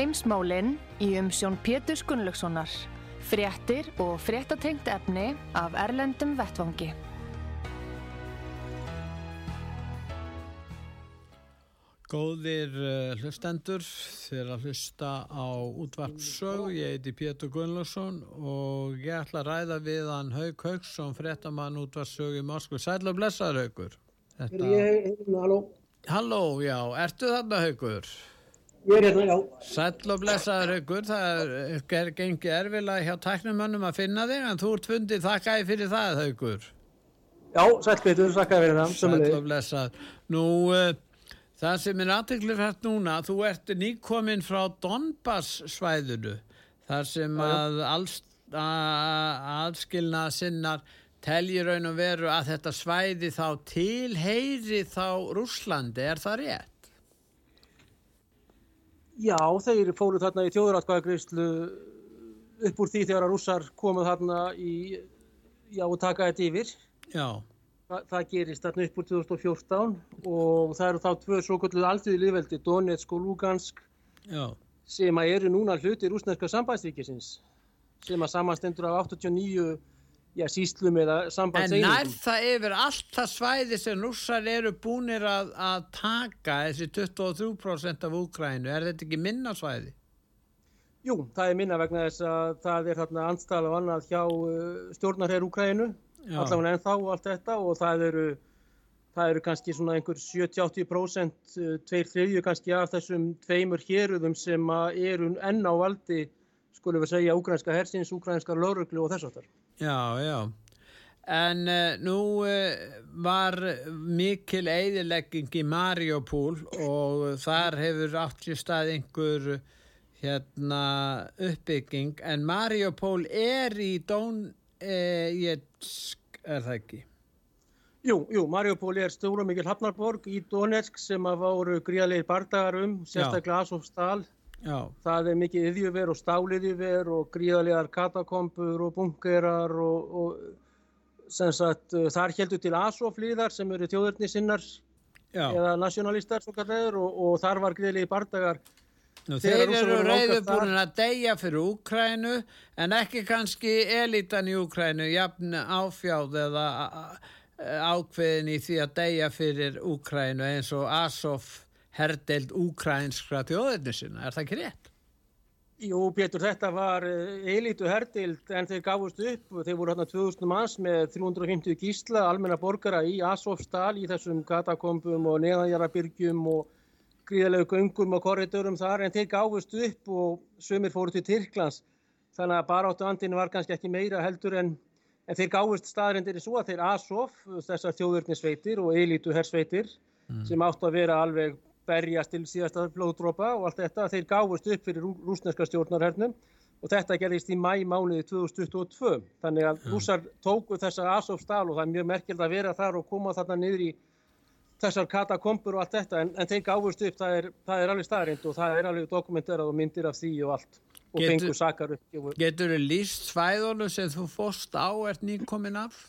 Heimsmálinn í umsjón Pétur Gunnlaugssonar. Fréttir og fréttatengt efni af Erlendum Vettvangi. Góðir uh, hlustendur, þér að hlusta á útvarpsög, ég heiti Pétur Gunnlaugsson og ég ætla að ræða við hann Haug Haugsson, fréttamann útvarpsög í Moskvu. Sæl og blessaður Haugur. Þetta... Ég, halló. Halló, já, ertu þarna Haugur? Ég er hérna, já. Sæl og blessaður Haugur, það er, gengið erfilega hjá tæknumönnum að finna þig, en þú ert fundið þakkaði fyrir það Haugur. Já, sæl Pétur, þakkaði fyrir það. Sæl og blessaður. Nú... Uh, Það sem er aðteglur hægt núna, þú ert nýkominn frá Donbass svæðinu, þar sem að aðskilna sinnar teljir raun og veru að þetta svæði þá tilheyri þá Rúslandi, er það rétt? Já, þeir fóru þarna í tjóðuratkvæðagreyslu upp úr því þegar að rússar komuð þarna í, já, og taka þetta yfir. Já. Þa, það gerist þarna upp úr 2014 og það eru þá tvö svo kvölduð alltíði liðveldi, Donetsk og Lugansk Já. sem að eru núna hluti rúsneska sambandstríkisins sem að samanstendur af 89 já, síslum eða sambandseiningum. En nær það yfir allt það svæði sem rússar eru búinir að, að taka þessi 23% af Úkrænu, er þetta ekki minna svæði? Jú, það er minna vegna þess að það er þarna andstæðal og annað hjá uh, stjórnarherr Úkrænu allavega ennþá og allt þetta og það eru, það eru kannski svona einhver 70-80% tveir þriðju kannski af þessum tveimur héruðum sem eru enn á valdi skulum við segja úgrænska hersins, úgrænska lauruglu og þess aftar. Já, já. En uh, nú uh, var mikil eidilegging í Mariupol og þar hefur í stað einhver hérna, uppbygging en Mariupol er í Dón Donetsk er það ekki? Jú, jú, Mariupol er stóra mikil hafnarborg í Donetsk sem að voru gríðalegir bardagar um, sérstaklega Asofstal. Það er mikið yðjúver og stáliðjúver og gríðalegar katakombur og bunkerar og, og sagt, þar heldur til Asofliðar sem eru þjóðurni sinnar eða nationalistar og, og þar var gríðalegir bardagar Nú, þeir eru reyðubúin að deyja fyrir Úkrænu en ekki kannski elitan í Úkrænu jafn áfjáð eða ákveðin í því að deyja fyrir Úkrænu eins og Asof herdeild úkrænskra þjóðirni sinna. Er það ekki rétt? Jú, Pétur, þetta var elitu herdeild en þeir gáðust upp. Þeir voru hérna 2000 manns með 350 gísla, almenna borgara í Asofstal í þessum katakombum og neðanjarabyrgjum og gríðalegu göngum og korridorum þar en þeir gáfust upp og sömur fóru til Tyrklands þannig að baráttu andinu var kannski ekki meira heldur en, en þeir gáfust staðrindir í svo að þeir Asof, þessar þjóðurnisveitir og elítu hersveitir mm. sem átt að vera alveg berjast til síðasta blóðdrópa og allt þetta, þeir gáfust upp fyrir rú, rúsneska stjórnarhernum og þetta gerðist í mæ mánuði 2022 þannig að rúsar tóku þessar Asof stál og það er mjög merkild að vera þar og koma þarna niður í þessar katakombur og allt þetta. En, en þeir gáðust upp, það er, það er alveg staðrind og það er alveg dokumenterað og myndir af því og allt og getur, fengur sakar upp Getur þau líst svæðunum sem þú fórst á? Ert nýkomin af?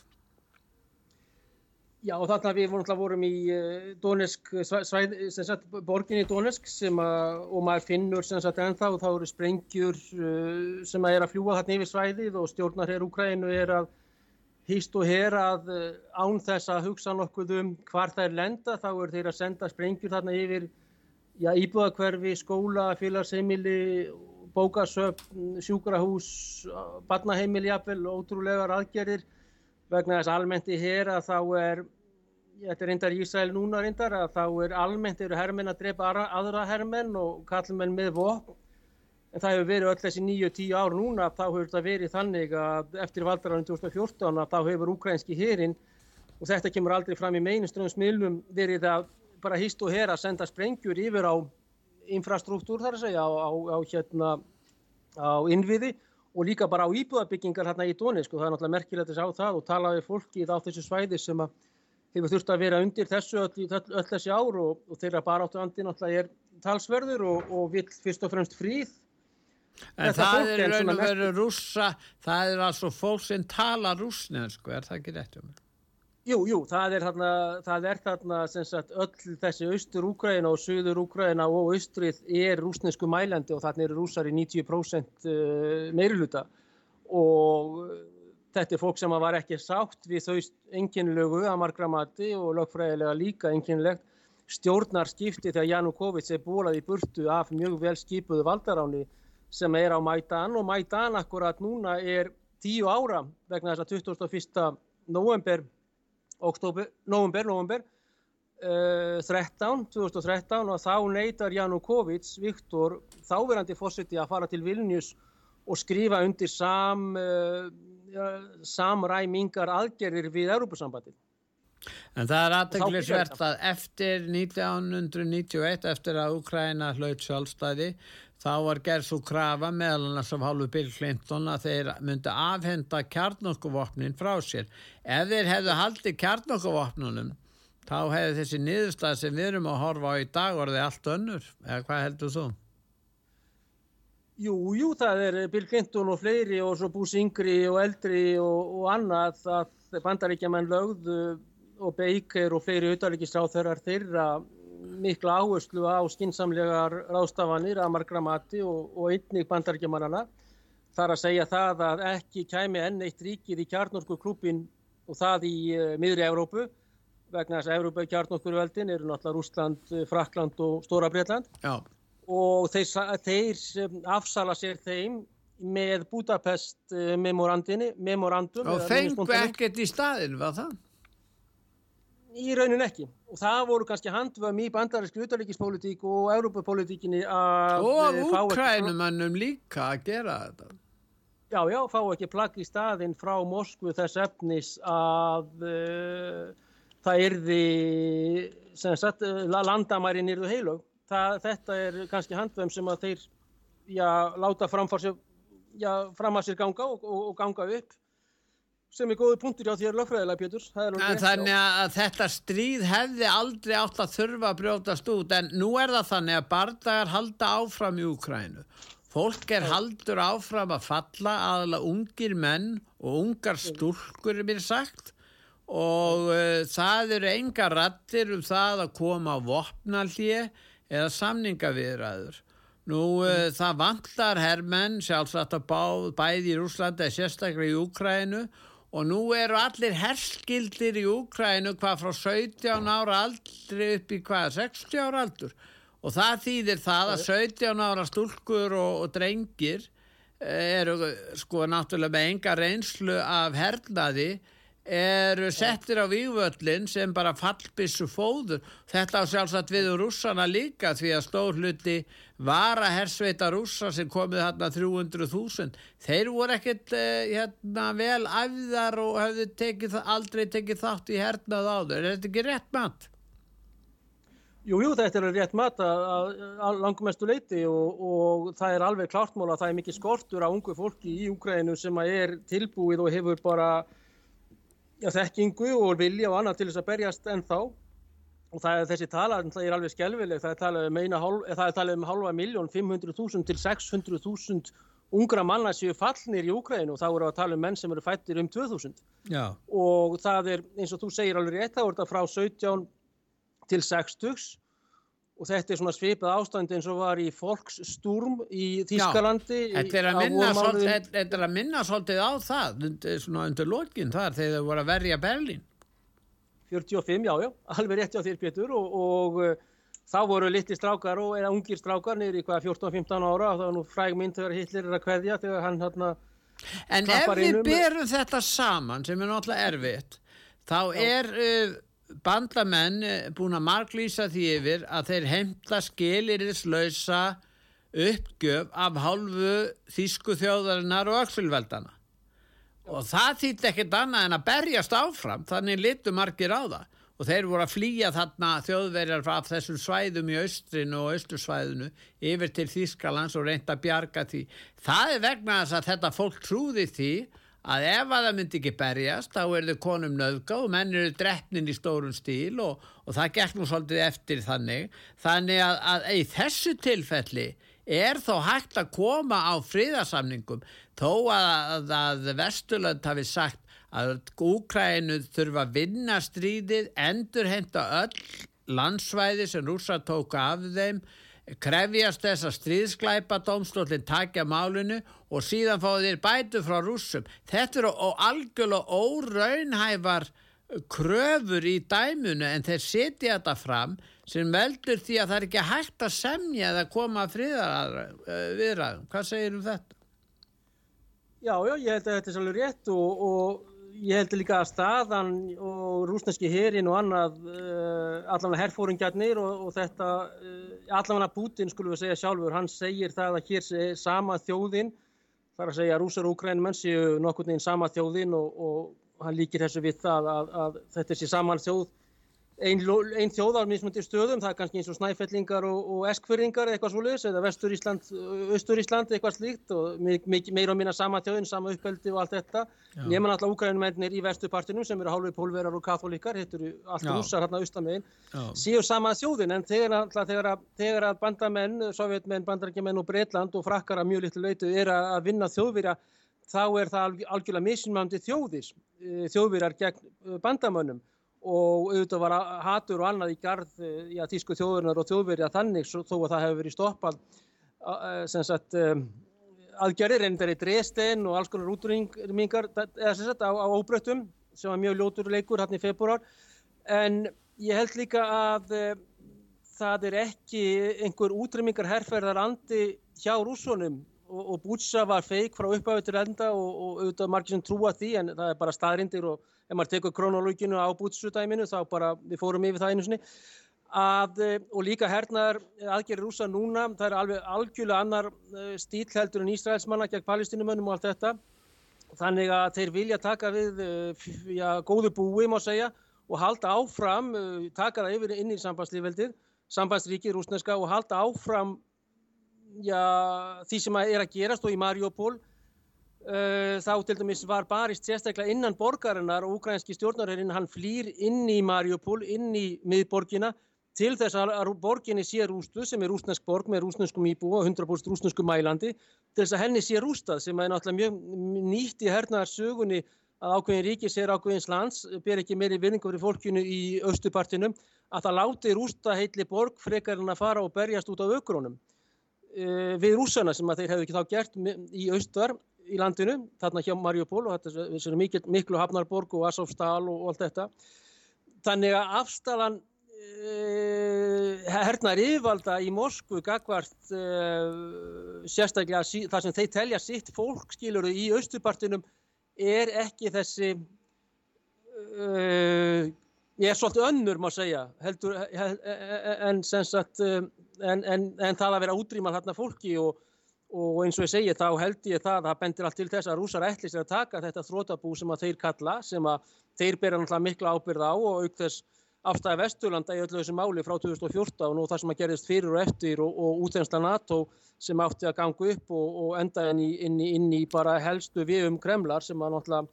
Já þarna við vorum, vorum í uh, Donetsk, svæð, sagt, borginni Donetsk sem að, og maður finnur sem sagt ennþá og þá eru sprengjur uh, sem að er að fljúa þarna yfir svæðið og stjórnar hér Úkrænu er að hýst og hér að eh, án þess að hugsa nokkuð um hvar þær lenda þá er þeir að senda sprengjur þarna yfir já, íbúðakverfi, skóla, félagsheimili, bókasöfn, sjúkrahús, barnaheimili jafnvel, ótrúlegar aðgerðir vegna þess almennt í hér að þá er, þetta er reyndar Ísrael núna reyndar, að þá er almennt eru hermenn að drepa aðra hermenn og kallmenn með vopn. En það hefur verið öll þessi 9-10 ár núna þá hefur þetta verið þannig að eftir valdarann 2014 að þá hefur ukrainski hérin og þetta kemur aldrei fram í meiniströmsmiðlum verið að bara hýst og her að senda sprengjur yfir á infrastruktúr þar að segja á, á, á hérna á innviði og líka bara á íbúðabyggingar hérna í Dóni sko það er náttúrulega merkilegt að sjá það og tala við fólkið á þessu svæði sem hefur þurft að vera undir þessu öll, öll, öll þessi ár og, og þeirra baráttu andi náttúrulega er talsverður og, og vill fyrst og fremst fríð En Þetta það er raun og veru rússa, það er altså fólk sem tala rúsnesku, er það ekki rétt um það? Jú, jú, það er þarna, það er þarna sem sagt öll þessi austur Úkræna og söður Úkræna og austrið er rúsnesku mælandi og þarna eru rúsar í 90% uh, meiruluta og þetta er fólk sem var ekki sátt við þau enginlögu að margra mati og lögfræðilega líka enginlegt stjórnarskipti þegar Janukovic er bólað í burtu af mjög vel skipuðu valdaráni sem er á Maidan og Maidan akkurat núna er tíu ára vegna þess að 21. november, november, november uh, 13, 2013 og þá neytar Janukovic, Viktor, þáverandi fósiti að fara til Vilnius og skrifa undir sam, uh, samræmingar aðgerðir við Europasambandin. En það er aðteglisvert að eftir 1991, eftir að Ukraina hlaut sjálfstæði, þá var gerð svo krafa meðal annars af hálfu Bill Clinton að þeir myndi afhenda kjarnokkuvopnin frá sér. Ef þeir hefðu haldið kjarnokkuvopnunum þá hefðu þessi niðurstað sem við erum að horfa á í dag orðið allt önnur, eða hvað heldur þú? Jú, jú, það er Bill Clinton og fleiri og svo bús yngri og eldri og, og annað að bandaríkja menn lögðu og Baker og fleiri auðarleikistráþörar þeirra mikla áherslu á skinsamlegar ráðstafanir að margra mati og, og einnig bandarækjumannana þar að segja það að ekki kæmi enn eitt ríkið í kjarnorku klúpin og það í uh, miðri Evrópu vegna þess að Evrópa kjarnorkurveldin eru náttúrulega Rúsland, Frakland og Stóra Breitland Já. og þeir, þeir afsala sér þeim með Budapest uh, memorandum og fengu ekkert í staðin, var það? Í raunin ekki og það voru kannski handvömm í bandarísku utalíkispolítík og európapolítíkinni að og eh, úkrænumannum líka að gera þetta. Já já, fá ekki plagg í staðinn frá Moskvu þess efnis að uh, það erði sem sagt, landamærin erðu heilög. Það, þetta er kannski handvömm sem að þeir já, láta fram, sér, já, fram að sér ganga og, og, og ganga upp sem er góði punktur á því að lögfræðilega Pétur. Þannig að þetta stríð hefði aldrei átt að þurfa að brjótast út. En nú er það þannig að bardagar halda áfram í Ukrænu fólk er haldur áfram að falla aðla ungir menn og ungar stúlkur er mér sagt. Og uh, það eru enga rattir um það að koma á vopnallið eða samningaviðræður. Nú uh, það vantar herrmenn sjálfsagt að bá, bæði í Rúslanda eða sérstaklega í Ukrænu og nú eru allir herskildir í Úkrænu hvað frá 17 ára aldri upp í hvað 60 ára aldur? Og það þýðir það að 17 ára stúlkur og, og drengir eh, eru sko náttúrulega með enga reynslu af hernaði eru settir á vývöllin sem bara fallbissu fóður þetta á sjálfsagt við rússana líka því að stór hluti var að hersveita rússa sem komið hérna 300.000 þeir voru ekkert uh, hérna, vel æfðar og hafðu tekið, aldrei tekið þátt í hernað áður er þetta ekki rétt mat? Jújú, jú, þetta er rétt mat að langmestu leiti og, og það er alveg klartmál að það er mikið skortur á ungu fólki í Úgrænu sem er tilbúið og hefur bara já, þekkingu og vilja og annað til þess að berjast ennþá. Og það er þessi tala, það er alveg skjálfileg, það er talað um, talað um halva miljón, 500.000 til 600.000 ungra manna séu fallnir í Úkræðinu og þá eru að tala um menn sem eru fættir um 2000 Já. og það er eins og þú segir alveg rétt, þá er þetta frá 17 til 60 og þetta er svona svipað ástand eins og var í Folksturm í Þískalandi Þetta er að minna, svolítið, þetta er að minna svolítið á það svona undir lokin þar þegar þau voru að verja Berlín 45, já, já, alveg rétti á þér Pétur og, og uh, þá voru litli strákar og eða ungir strákar niður í hvaða 14-15 ára og það var nú fræg mynd þegar Hitler er að kveðja þegar hann hérna En ef við berum þetta saman sem er náttúrulega erfitt þá já. er uh, bandamenn eh, búin að marglýsa því yfir að þeir heimta skiliriðslausa uppgjöf af hálfu þýsku þjóðarinnar og öksulveldana og það þýtti ekkert annað en að berjast áfram þannig litur margir á það og þeir voru að flýja þarna þjóðverjar af þessum svæðum í austrinu og austursvæðinu yfir til Þýskalands og reynda að bjarga því. Það er vegna þess að þetta fólk trúði því að ef að það myndi ekki berjast þá er þau konum nöðga og menn eru drefnin í stórun stíl og, og það gekk nú svolítið eftir þannig. Þannig að, að í þessu tilfelli er þó hægt að koma á fríðarsamningum þó að, að Vesturland hafi sagt að Úkrænu þurfa að vinna stríðið, endur henda öll landsvæði sem rúsa tóka af þeim, krefjast þess að stríðsklæpa domstólinn takja málinu og síðan fá þeir bætu frá rúsum. Þetta eru algjörlega óraunhæfar kröfur í dæmunu en þeir setja þetta fram sem veldur því að það er ekki hægt að semja eða koma að friðaviðræðum. Hvað segir um þetta? Já, já, ég held að þetta er svolítið rétt og, og ég held líka að staðan og rúsneski herin og annað uh, allavega herfóringjarnir og, og þetta uh, allavega Putin skulum við segja sjálfur, hann segir það að hér sé sama þjóðin þar að segja rúsar og ukrænum séu nokkur neginn sama þjóðin og, og hann líkir þessu við það að, að þetta sé saman þjóð einn ein þjóðar mismundi stöðum, það er kannski eins og snæfellingar og, og eskfyrringar eitthvað svolítið, eða vestur Ísland, austur Ísland eitthvað slíkt og meira og minna sama þjóðin, sama uppeldi og allt þetta. Nefnum alltaf úgrænumennir í vestupartinum sem eru hálfur pólverar og katholíkar, hittur allt rússar hérna austamegin, séu sama þjóðin. En þegar, alltaf, þegar, að, þegar að bandamenn, sovjetmenn, bandarækjumenn og Breitland og frakkar að mjög litlu leitu er að vinna þjóðvirja þá er það algjörlega mismunandi þjóðis, eh, þjóðvirjar gegn bandamönnum og auðvitað var hatur og annað í garð í að tísku þjóðurnar og þjóðverja þannig þó að það hefur verið stoppað sagt aðgerðir en það er í Dresden og alls konar útrýmingar eða sem sagt á, á óbröttum sem var mjög ljótur leikur hann í februar en ég held líka að það er ekki einhver útrýmingar herrferðar andi hjá rússonum og, og Bútsa var feik frá upphafi til enda og, og auðvitað margir sem trúa því en það er bara staðrindir og ef maður tekur kronológinu á bútsudæminu þá bara við fórum yfir það einu sinni. Að, eh, og líka hernaðar aðgerir rúsa núna, það er alveg algjörlega annar eh, stíl heldur en Ísraelsmanna gegn palestinumönnum og allt þetta. Þannig að þeir vilja taka við eh, já, góðu búi má segja og halda áfram, taka það yfir inn í sambandslífveldið, sambandsríkið rúsneska og halda áfram já, því sem að er að gerast og í Mariupol Uh, þá til dæmis var barist sérstaklega innan borgarinnar og ukrænski stjórnarherrin hann flýr inn í Mariupol, inn í miðborgina til þess að borginni sé rústuð sem er rúsnesk borg með rúsneskum íbúa, 100% rúsneskum mælandi til þess að henni sé rústað sem er náttúrulega mjög nýtt í hernaðarsögunni að ákveðin ríkis er ákveðins lands, ber ekki meiri vinningu fyrir fólkinu í austupartinum að það láti rústa heitli borg frekar en að fara og berjast út á aukrónum við rúsana sem að þeir hefðu ekki þá gert í austar í landinu, þarna hjá Mariupol og þetta er mikil, miklu hafnarborg og Asofstal og, og allt þetta. Þannig að afstalan eh, hernar yfirvalda í Moskvu gagvart eh, sérstaklega þar sem þeir telja sitt fólk skiluru í austupartinum er ekki þessi eh, ég er svolítið önnur má segja heldur, hel, en, sagt, en, en, en það að vera útrýman hérna fólki og og eins og ég segi þá held ég það að það bendir allt til þess að rúsar ætli sér að taka þetta þrótabú sem að þeir kalla sem að þeir bera náttúrulega mikla ábyrð á og auk þess afstæði Vesturlanda í öllu þessu máli frá 2014 og það sem að gerist fyrir og eftir og, og útensla NATO sem átti að ganga upp og, og enda inn í, inn, í, inn í bara helstu við um Kremlar sem að náttúrulega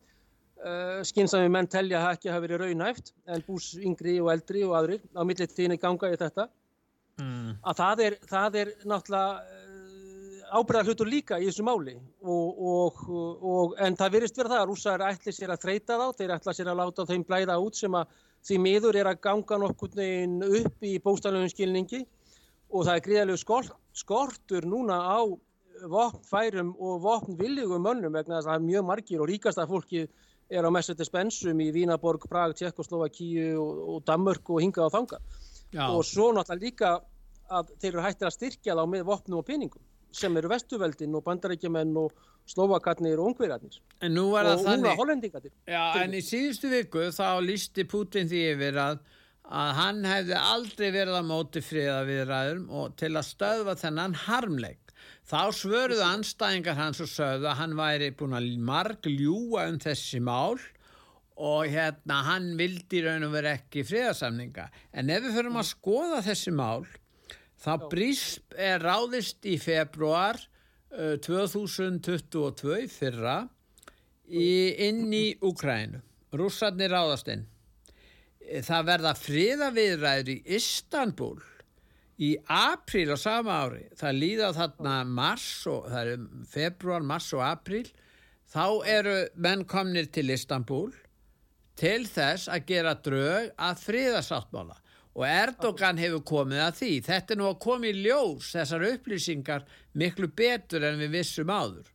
uh, skynsami menn telja að ekki hafa verið raunæft en bús yngri og eldri og aðrir á millit tíni ganga í þetta mm. að það er, það er náttúrulega ábyrða hlutur líka í þessu máli. Og, og, og, en það virðist verið það að rússar ætli sér að þreita þá, þeir ætla sér að láta þeim blæða út sem að því miður er að ganga nokkur upp í bóstaflegum skilningi. Og það er gríðalegu skort, skortur núna á vopnfærum og vopnviljugum mönnum vegna þess að það er mjög margir og ríkasta fólki er á Mercedes-Benzum í Vínaborg, Prag, Tjekkoslovakíu og Danmörk og hingað á þanga Já. og svo náttúrulega líka að þeir eru hættir að styrkja þá með vopnum og peningum sem eru vestuveldin og bandarækjumenn og slovakarnir og ungverjarnir. Og núna hollendingarnir. Já, en í síðustu viku þá lísti Putin því yfir að, að hann hefði aldrei verið að móti friða við ræðum og til að stöðva þennan harmleik. Þá svöruðu anstæðingar hans og sögðu að hann væri búin að marg ljúa um þessi mál og hérna hann vildi raun og veri ekki friðarsamninga. En ef við förum að skoða þessi mál, þá brýst er ráðist í februar uh, 2022 fyrra í, inn í Ukrænu. Rússarnir ráðast inn. Það verða friðaviðræður í Istanbul í apríl á sama ári. Það líða þarna mars og það er februar, mars og apríl. Þá eru menn komnir til Istanbul til þess að gera drög að friðasáttmála og Erdogan hefur komið að því. Þetta er nú að koma í ljós þessar upplýsingar miklu betur en við vissum áður.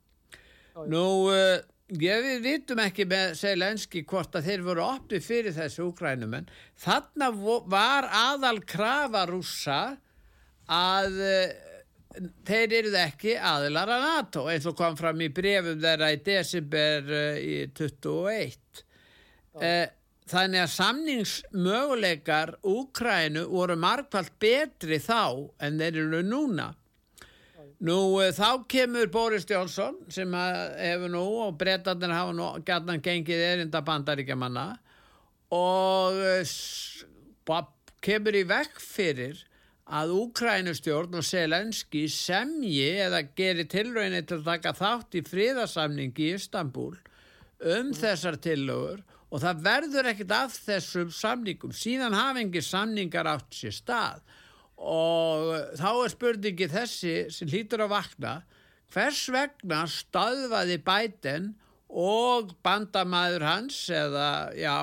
Nú, uh, ég, við vitum ekki með Selenski hvort að þeir voru opnið fyrir þessu úkrænumenn. Þarna var aðal krafa rúsa að uh, þeir eruð ekki aðilar að NATO eins og kom fram í brefum þeirra í desember uh, í 21. Uh, þannig að samningsmöguleikar Úkrænu voru margfald betri þá en þeir eru núna. Nú þá kemur Boris Jónsson sem hefur nú og brettarnir hafa nú gætnan gengið erinda bandaríkjamanna og kemur í vekk fyrir að Úkrænustjórn og Selenski semji eða gerir tilröðinni til að taka þátt í fríðarsamningi í Istanbul um mm. þessar tillögur og það verður ekkert af þessum samningum. Síðan hafa engir samningar átt sér stað. Og þá er spurningi þessi sem hlýtur að vakna. Hvers vegna staðvaði bæten og bandamæður hans eða já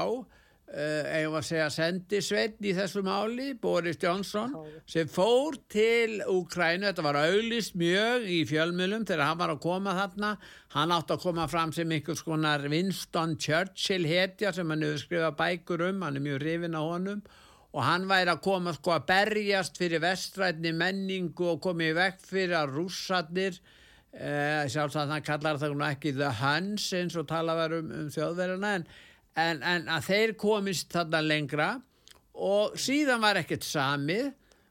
eigum að segja sendisveitn í þessu máli, Boris Johnson sem fór til Úkrænu, þetta var auðlist mjög í fjölmjölum þegar hann var að koma þarna. Hann átti að koma fram sem einhvers konar Winston Churchill hetja sem hann hefur skrifað bækur um, hann er mjög rifin á honum. Og hann væri að koma sko að berjast fyrir vestrætni menningu og komið vekk fyrir að rússatnir eh, sjálfsagt hann kallar það ekki The Huns eins og tala verið um, um þjóðverðina en en, en að þeir komist þarna lengra og síðan var ekkert samið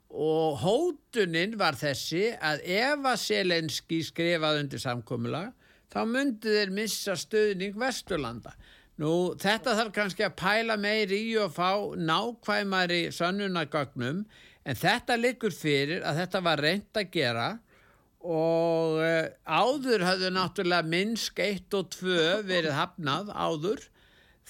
og hótunin var þessi að ef að Selenski skrifað undir samkomula þá myndi þeir missa stöðning Vesturlanda. Nú þetta þarf kannski að pæla meir í og fá nákvæmari sönnunagögnum en þetta likur fyrir að þetta var reynd að gera og uh, áður hafðu náttúrulega minnsk 1 og 2 verið hafnað áður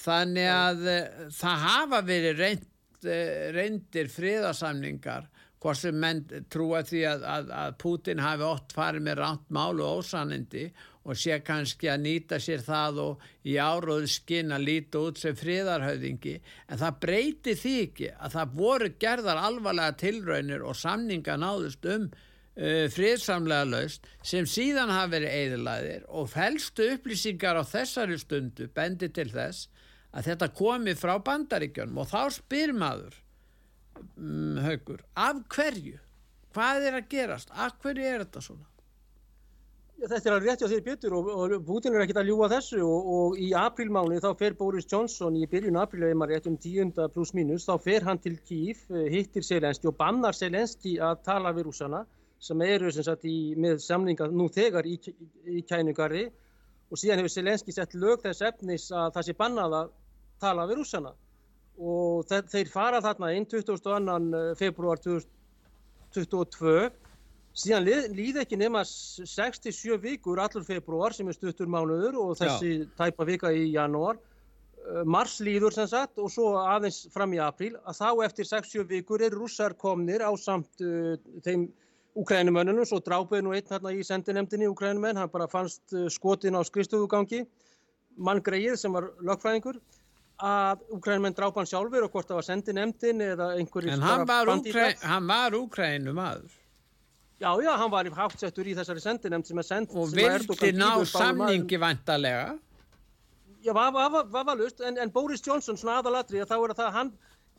Þannig að uh, það hafa verið reynd, uh, reyndir friðarsamningar hvort sem menn trúa því að, að, að Putin hafi ótt farið með ránt málu og ósanindi og sé kannski að nýta sér það og í áróðu skinn að líta út sem friðarhauðingi en það breyti því ekki að það voru gerðar alvarlega tilraunir og samninga náðust um uh, friðsamlega laust sem síðan hafi verið eðlaðir og fælstu upplýsingar á þessari stundu bendi til þess að þetta komi frá bandaríkjönum og þá spyr maður um, haugur, af hverju? Hvað er að gerast, af hverju er þetta svona? Já, þetta er alveg rétti á því Björn og, og Putin er ekkert að ljúa þessu og, og í aprílmáni þá fer Boris Johnson í byrjun apríl eða maður rétt um tíunda pluss mínus þá fer hann til Kíf, eh, hittir Selenski og bannar Selenski að tala við rúsana sem eru sem sagt í, með samlinga nú þegar í, í kæningari og síðan hefur Selenski sett lög þess efnis að það sé bannað að tala við rússana og þeir, þeir fara þarna inn 22. februar 2022 síðan lið, líð ekki nema 67 vikur allur februar sem er stuttur mánuður og þessi Já. tæpa vika í janúar uh, mars líður sem sagt og svo aðeins fram í apríl að þá eftir 60 vikur er rússar komnir á samt uh, þeim Ukrænumönnunum, svo drápuði nú einn hérna í sendinemdini Ukrænumenn, hann bara fannst uh, skotin á skristofugangi mann Greið sem var lögfræðingur að Ukrænumenn drápa hann sjálfur og hvort það var sendi nefndin eða einhverjir En hann var, Ukræ, hann var Ukrænum aður Já, já, hann var hátsettur í þessari sendinemnd sem er sendt Og vildi ná samningi vantarlega Já, vafalust, en, en Boris Johnson svona aðalatri að þá er að það hann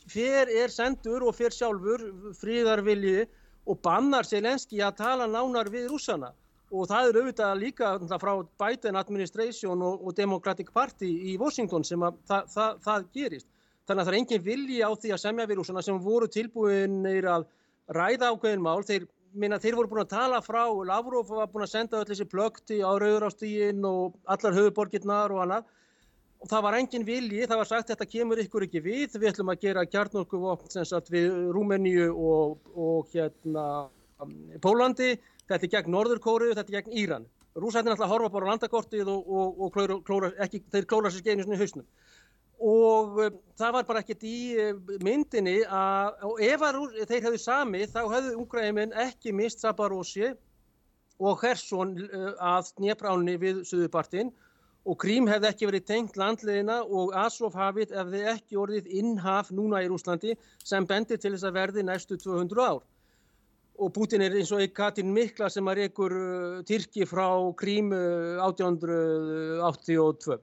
fer er sendur og fer sjálfur fríðarvilji og bannar Selenski að tala nánar við rússana og það er auðvitað líka frá Biden administration og, og Democratic Party í Washington sem að það, það, það gerist. Þannig að það er engin vilji á því að semja við rúsana sem voru tilbúinir að ræða ákveðin mál. Þeir minna þeir voru búin að tala frá, Lavrov var búin að senda öll þessi plökti á Rauðurástígin og allar höfuborgirnar og annað og það var engin vilji, það var sagt þetta kemur ykkur ekki við, við ætlum að gera kjarnorkuvopn sem sagt við Rúmeníu og, og hérna Pólandi, þetta er gegn Norðurkóru, þetta er gegn Íran. Rúsættin ætla að horfa bara á landakortið og, og, og klóra, klóra, ekki, þeir klóra sér svona í hausnum. Og um, það var bara ekkert í uh, myndinni að, og ef að, þeir hefðu samið, þá hefðu Ungræðiminn ekki mist Sabarósi og Hersson uh, að Dniepránni við Suðupartinn og Krím hefði ekki verið tengt landleðina og Azov hafið ef þið ekki orðið innhaf núna í Rúslandi sem bendir til þess að verði næstu 200 ár. Og Putin er eins og Katin Mikla sem að reykur uh, Tyrki frá Krím uh, 1882.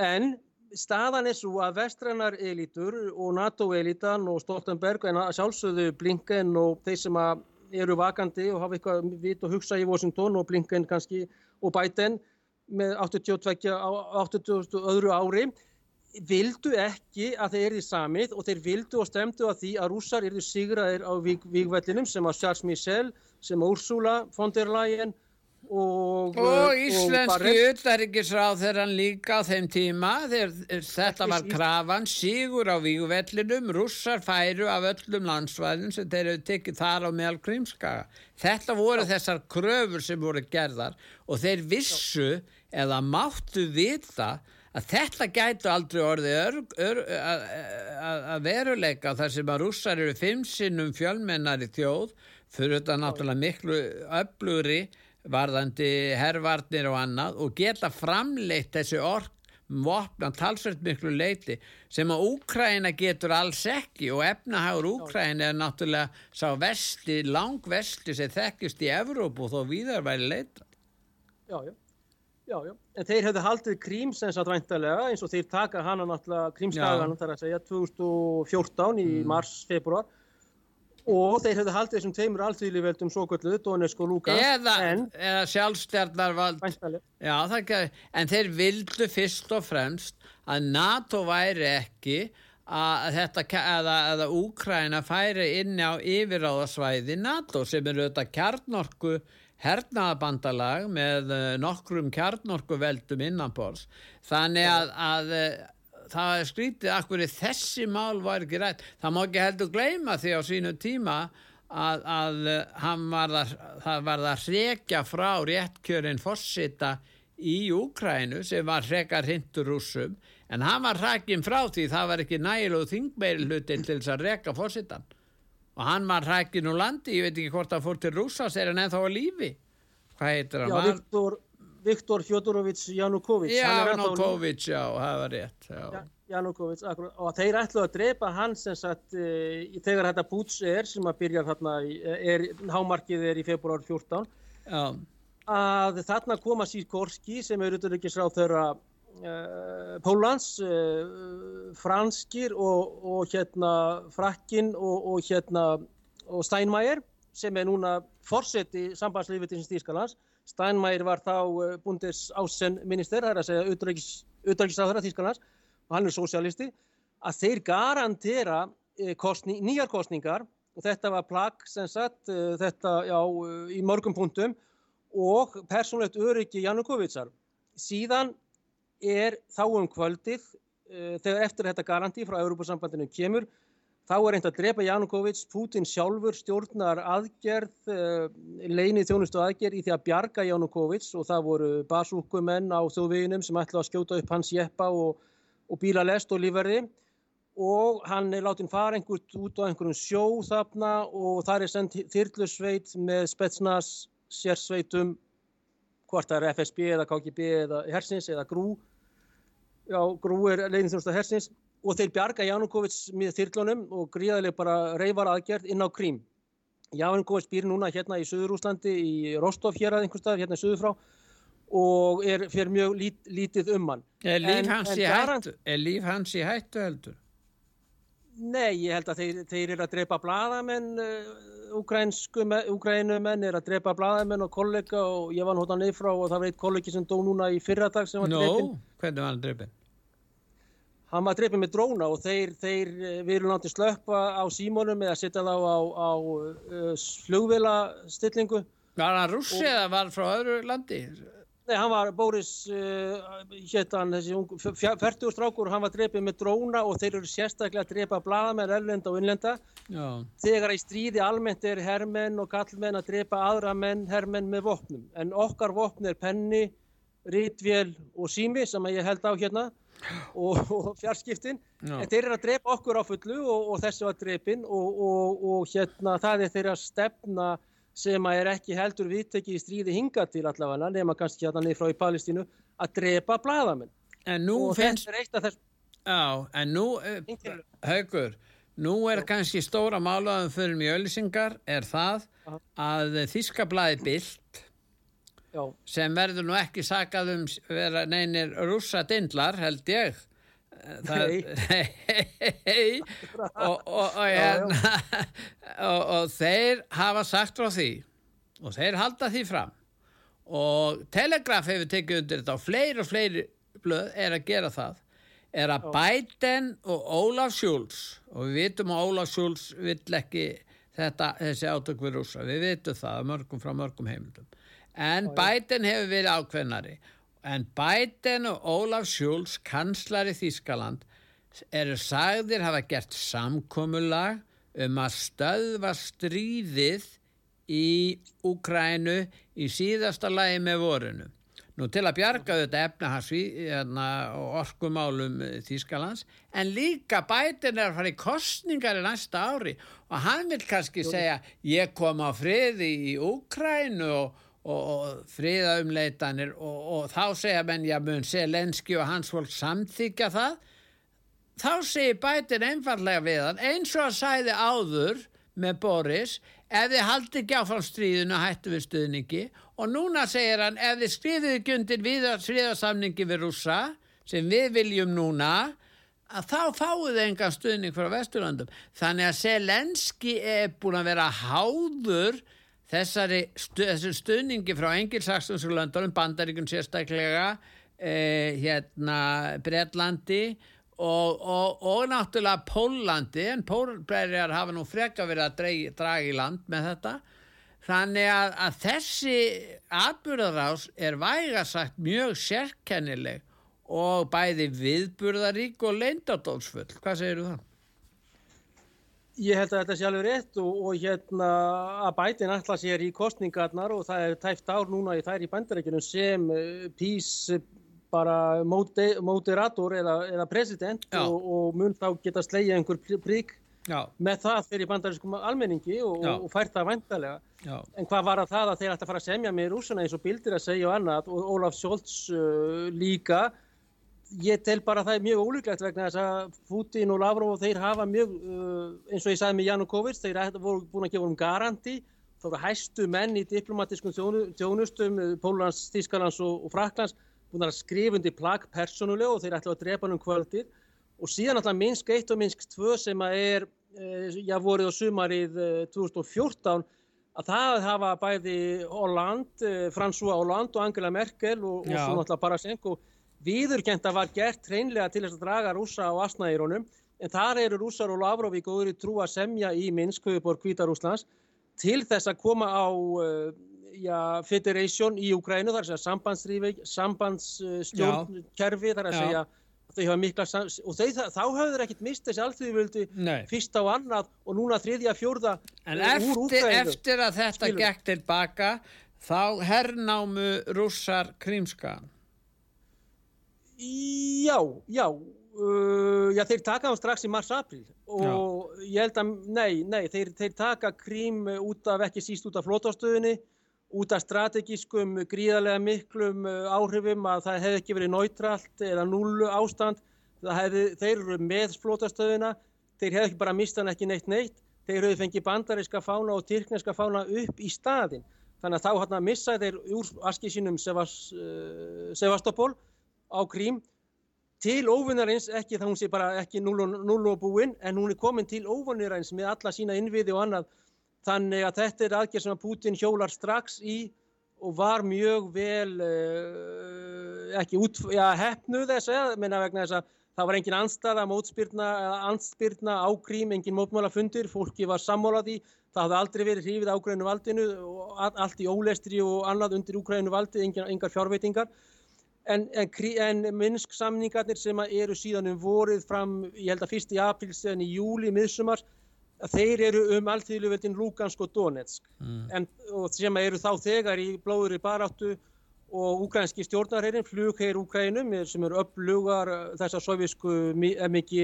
En staðan er svo að vestrænar elitur og NATO-elitan og Stoltenberg en sjálfsögðu Blinken og þeir sem eru vakandi og hafa eitthvað vitt og hugsa í Washington og Blinken kannski og Biden með 82 á 80 öðru ári vildu ekki að þeir erði samið og þeir vildu og stemdu að því að rússar erði sigraðir á víg, vígvellinum sem að Charles Michel, sem að Ursula von der Leyen og, og íslenski uttaríkisráð þegar hann líka á þeim tíma þeir, þetta var krafan sigur á vígvellinum rússar færu af öllum landsvæðin sem þeir hefur tekið þar á meðal Krímskaga. Þetta voru þessar kröfur sem voru gerðar og þeir vissu Já eða máttu vita að þetta gætu aldrei orðið að veruleika þar sem að rússar eru fimm sinnum fjölmennari þjóð fyrir þetta náttúrulega miklu öflugri varðandi herrvarnir og annað og geta framleitt þessi ork vopna talsveit miklu leiti sem að Úkræna getur alls ekki og efnahagur Úkræna er náttúrulega sá vesti, lang vesti sem þekkist í Evrópu og þó viðar væri leita Já, já Já, já, en þeir hefðu haldið krím sem satt væntalega eins og þeir taka hana náttúrulega krímskagan þar að segja 2014 í mm. mars, februar og þeir hefðu haldið þessum tveimur alltíðliveldum svo kvöldu, Donetsk og Lugansk eða, eða sjálfstjarnarvald já, ekki, en þeir vildu fyrst og fremst að NATO væri ekki að þetta, eða, eða Úkræna færi inn á yfiráðasvæði NATO sem eru þetta kjarnorku hernaðabandalag með eh, nokkrum kjarnorkuveldum innanbors þannig að, að eh, það er skrítið akkur þessi mál var ekki rætt. Það má ekki heldur gleyma því á sínu tíma að, að eh, var að, það var að hrekja frá réttkjörin fossita í Úkrænu sem var hrekar hindur rúsum en hann var hrekkin frá því það var ekki nægilegu þingmeilhutin til þess að reka fossitan og hann var hrækkin úr landi, ég veit ekki hvort hann fór til Rúsas, er hann ennþá á lífi hvað heitir hann? Já, Viktor, Viktor Fjodorovits Janukovic Já, Janukovic, já, það var rétt já. Janukovic, akkur, og þeir ætlu að drepa hann sem sagt e, þegar þetta búts er sem að byrja þarna er, hámarkið er í februar 14 já. að þarna koma Sýrkorski sem er utanrikisráð þeirra Uh, Pólans, uh, franskir og, og hérna frakkin og, og hérna og Steinmeier sem er núna fórseti sambandslífið til Þýskalands. Steinmeier var þá uh, bundes ásenminister, það er að segja auðdragisáðara Þýskalands og hann er sosialisti, að þeir garantera kostning, nýjar kostningar og þetta var plagg sem sagt þetta já í mörgum punktum og persónlegt öryggi Janukovitsar. Síðan er þá um kvöldið uh, þegar eftir þetta garanti frá Európa-sambandinu kemur þá er reynd að drepa Janukovic, Putin sjálfur stjórnar aðgerð, uh, leinið þjónustu aðgerð í því að bjarga Janukovic og það voru basúkumenn á þjóðveginum sem ætla að skjóta upp hans jeppa og, og bíla lest og lífverði. Og hann er látin fara einhvert út á einhverjum sjó þarna og þar er sendt þyrlusveit með spetsnas sérsveitum hvort það er FSB eða KGB eða Hersins eða Grú já, Grú er leiðinþjónusta Hersins og þeir bjarga Janukovic með þyrlunum og gríðarlega bara reyfar aðgerð inn á Krím Janukovic býr núna hérna í Suðurúslandi í Rostov hér að einhver stað hérna í Suður frá og er fyrir mjög lít, lítið um hann? Er líf hans í hættu heldur? Nei, ég held að þeir, þeir eru að drepa bladamenn Úgrænumenn er að drepa bladamenn og kollega og ég var náttúrulega neyfrá og það var eitt kollegi sem dó núna í fyrradag sem var no, drefin. Hvernig var hann drefin? hann var dreipið með dróna og þeir, þeir eh, erum náttúrulega slökpa á símónum eða setja þá á, á uh, flugvélastillingu. Var hann rússi eða var frá öðru landi? Nei, hann var Bóris, uh, héttan, þessi færtugur strákur, hann var dreipið með dróna og þeir eru sérstaklega að dreipa bladamenn, erlenda og innlenda. Já. Þegar í stríði almennt er herrmenn og kallmenn að dreipa aðra menn, herrmenn með vopnum. En okkar vopn er penni, rítvél og sími sem ég held á hérna og, og fjarskiptin no. en þeir eru að drepa okkur á fullu og, og þessu að drepin og, og hérna það er þeirra stefna sem að er ekki heldur viðtekið í stríði hinga til allavega nema kannski hérna niður frá í Palestínu að drepa bladamenn og finnst... þetta er eitt af þess Já, en nú, uh, haugur nú er Já. kannski stóra málaðum fyrir mjölisingar er það Aha. að Þískablaði Bild Já. sem verður nú ekki sakað um vera neynir rúsa dindlar held ég og, og, og, hérna, og þeir hafa sagt frá því og þeir halda því fram. Og Telegraf hefur tekið undir þetta og fleiri og fleiri blöð er að gera það er að Biden og Olaf Schultz og við vitum að Olaf Schultz vill ekki þetta, þessi átök við rúsa, við vitum það mörgum frá mörgum heimildum. En Biden hefur verið ákveðnari en Biden og Olaf Schulz kanslari Þískaland eru sagðir hafa gert samkomulag um að stöðva stríðið í Ukrænu í síðasta lagi með vorinu. Nú til að bjarga þetta efnahansví hérna, og orkumálum Þýskalands en líka Biden er að fara í kostningar í næsta ári og hann vil kannski segja ég kom á friði í Ukrænu og og, fríðaumleitanir og, og þá segja mun Selenski og hans fólk samþykja það? Þá segir bætin einfallega við hann eins og að sæði áður með Boris ef þið haldi ekki áfram stríðinu hættu við stuðningi. Og núna segir hann ef þið skriðið ekki undir við stríðarsamningi við rúsa sem við viljum núna að þá þið engan stuðning frá Vesturlandum þannig að Selenski er búin að vera háður þessari stu, stuðningi frá engilsaksonsku löndunum, bandaríkun sérstaklega eh, hérna Breitlandi og, og, og náttúrulega Pólandi en Pólberjar hafa nú freka verið að draga í land með þetta þannig að, að þessi atbyrðarás er vægasagt mjög sérkennileg og bæði viðburðarík og leindadómsfull hvað segir þú það? Ég held að þetta sé alveg rétt og, og hérna að bætin alltaf sér í kostningarnar og það er tæft ár núna í þær í bandarækjunum sem uh, pís bara moderator eða, eða president og, og mun þá geta slegja einhver prík með það fyrir bandarískum almenningi og, og fært það vantarlega. Já. En hvað var að það að þeir ætti að fara að semja með rúsuna eins og bildir að segja og annað og Ólaf Sjólds uh, líka ég tel bara að það er mjög ólíklegt vegna þess að Putin og Lavrov þeir hafa mjög, uh, eins og ég sagði með Janukovic, þeir voru búin að gefa um garanti, þá voru hæstu menn í diplomatiskum þjónustum uh, Pólans, Þískarlands og, og Fraklands búin að skrifundi plagg persónulega og þeir ætla að drepa hann um kvöldir og síðan alltaf Minsk 1 og Minsk 2 sem að er, uh, já voruð á sumarið 2014 að það hafa bæði Hollande, François Hollande og Angela Merkel og, og svo náttúrulega Parasenko viðurkenda var gert hreinlega til þess að draga rúsa á asnaðirónum en þar eru rússar og Lavrov í góður í trú að semja í Minsk, höfuborg Kvítarúslands til þess að koma á uh, ja, federation í Ukrænu þar sem sambandsstjórnkerfi þar að segja þau hafa mikla og þau, þá hafðu þeir ekkert mist þessi allþjóðvöldi fyrsta og annað og núna þriðja fjórða en uh, eftir, eftir að þetta Skilur. gekk tilbaka þá herrnámu rússar krímskaðan Já, já, uh, já þeir taka hann strax í mars-april og já. ég held að, nei, nei, þeir, þeir taka krím út af, ekki síst út af flótastöðunni, út af strategískum gríðarlega miklum uh, áhrifum að það hefði ekki verið nátralt eða núlu ástand, hefði, þeir eru með flótastöðuna, þeir hefði ekki bara mistað ekki neitt neitt, þeir hefði fengið bandaríska fána og tyrkneska fána upp í staðin, þannig að þá hann að missa þeir úr askísinum uh, Sevastopol á Krím til óvinnarins, ekki þá hún sé bara ekki null og búinn, en hún er komin til óvinnarins með alla sína innviði og annað þannig að þetta er aðgerð sem að Putin hjólar strax í og var mjög vel uh, ekki út, já, hefnu þess að menna vegna þess að það var engin anstaða, mótspyrna, anspyrna, ágrím, engin mótmálafundir, fólki var sammálaði, það hafði aldrei verið hrifið ágrænu valdinu allt í ólestri og annað undir úgrænu valdi, engar fjárveitingar. En, en, en minnsk samningarnir sem eru síðan um vorið fram, ég held að fyrst í apríl, síðan í júli, miðsumar, þeir eru um alltíðluveldin Lugansk og Donetsk mm. en, og sem eru þá þegar í blóður í baráttu og ukrænski stjórnarherrin, flugherr Ukrænum sem eru upplugar þessar sovjísku MG,